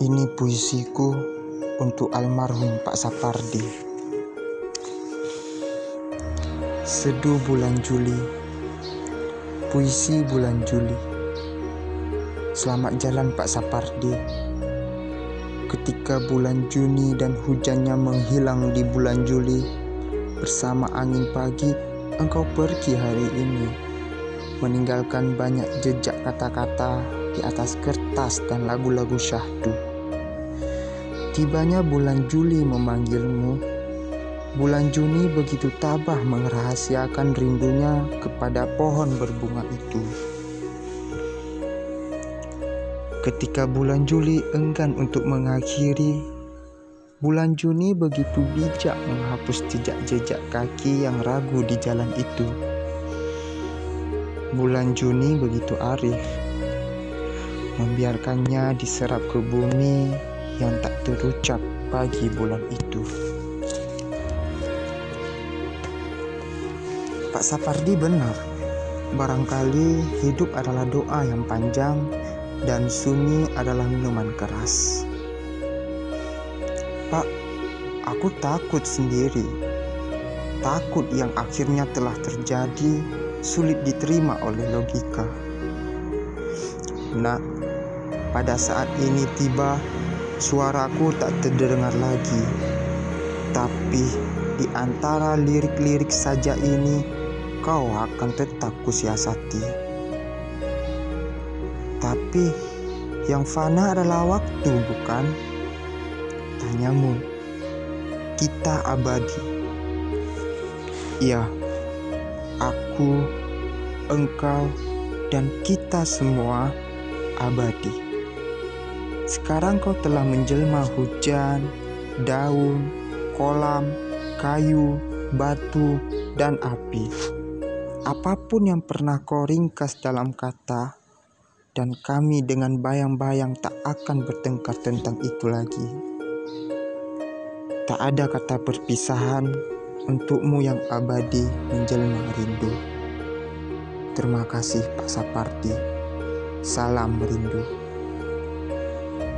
Ini puisiku untuk almarhum Pak Sapardi. Seduh bulan Juli, puisi bulan Juli. Selamat jalan Pak Sapardi. Ketika bulan Juni dan hujannya menghilang di bulan Juli, bersama angin pagi, engkau pergi hari ini, meninggalkan banyak jejak kata-kata di atas kertas dan lagu-lagu syahdu. Tibanya bulan Juli memanggilmu. Bulan Juni begitu tabah merahasiakan rindunya kepada pohon berbunga itu. Ketika bulan Juli enggan untuk mengakhiri, bulan Juni begitu bijak menghapus jejak-jejak kaki yang ragu di jalan itu. Bulan Juni begitu arif, membiarkannya diserap ke bumi terucap pagi bulan itu. Pak Sapardi benar, barangkali hidup adalah doa yang panjang dan sunyi adalah minuman keras. Pak, aku takut sendiri. Takut yang akhirnya telah terjadi sulit diterima oleh logika. Nah, pada saat ini tiba Suaraku tak terdengar lagi, tapi di antara lirik-lirik saja ini, kau akan tetap kusiasati. Tapi yang fana adalah waktu, bukan? Tanyamu, kita abadi. Ya, aku, engkau, dan kita semua abadi. Sekarang kau telah menjelma hujan, daun, kolam, kayu, batu, dan api. Apa pun yang pernah kau ringkas dalam kata, dan kami dengan bayang-bayang tak akan bertengkar tentang itu lagi. Tak ada kata perpisahan untukmu yang abadi menjelma rindu. Terima kasih Pak Sapardi. Salam rindu.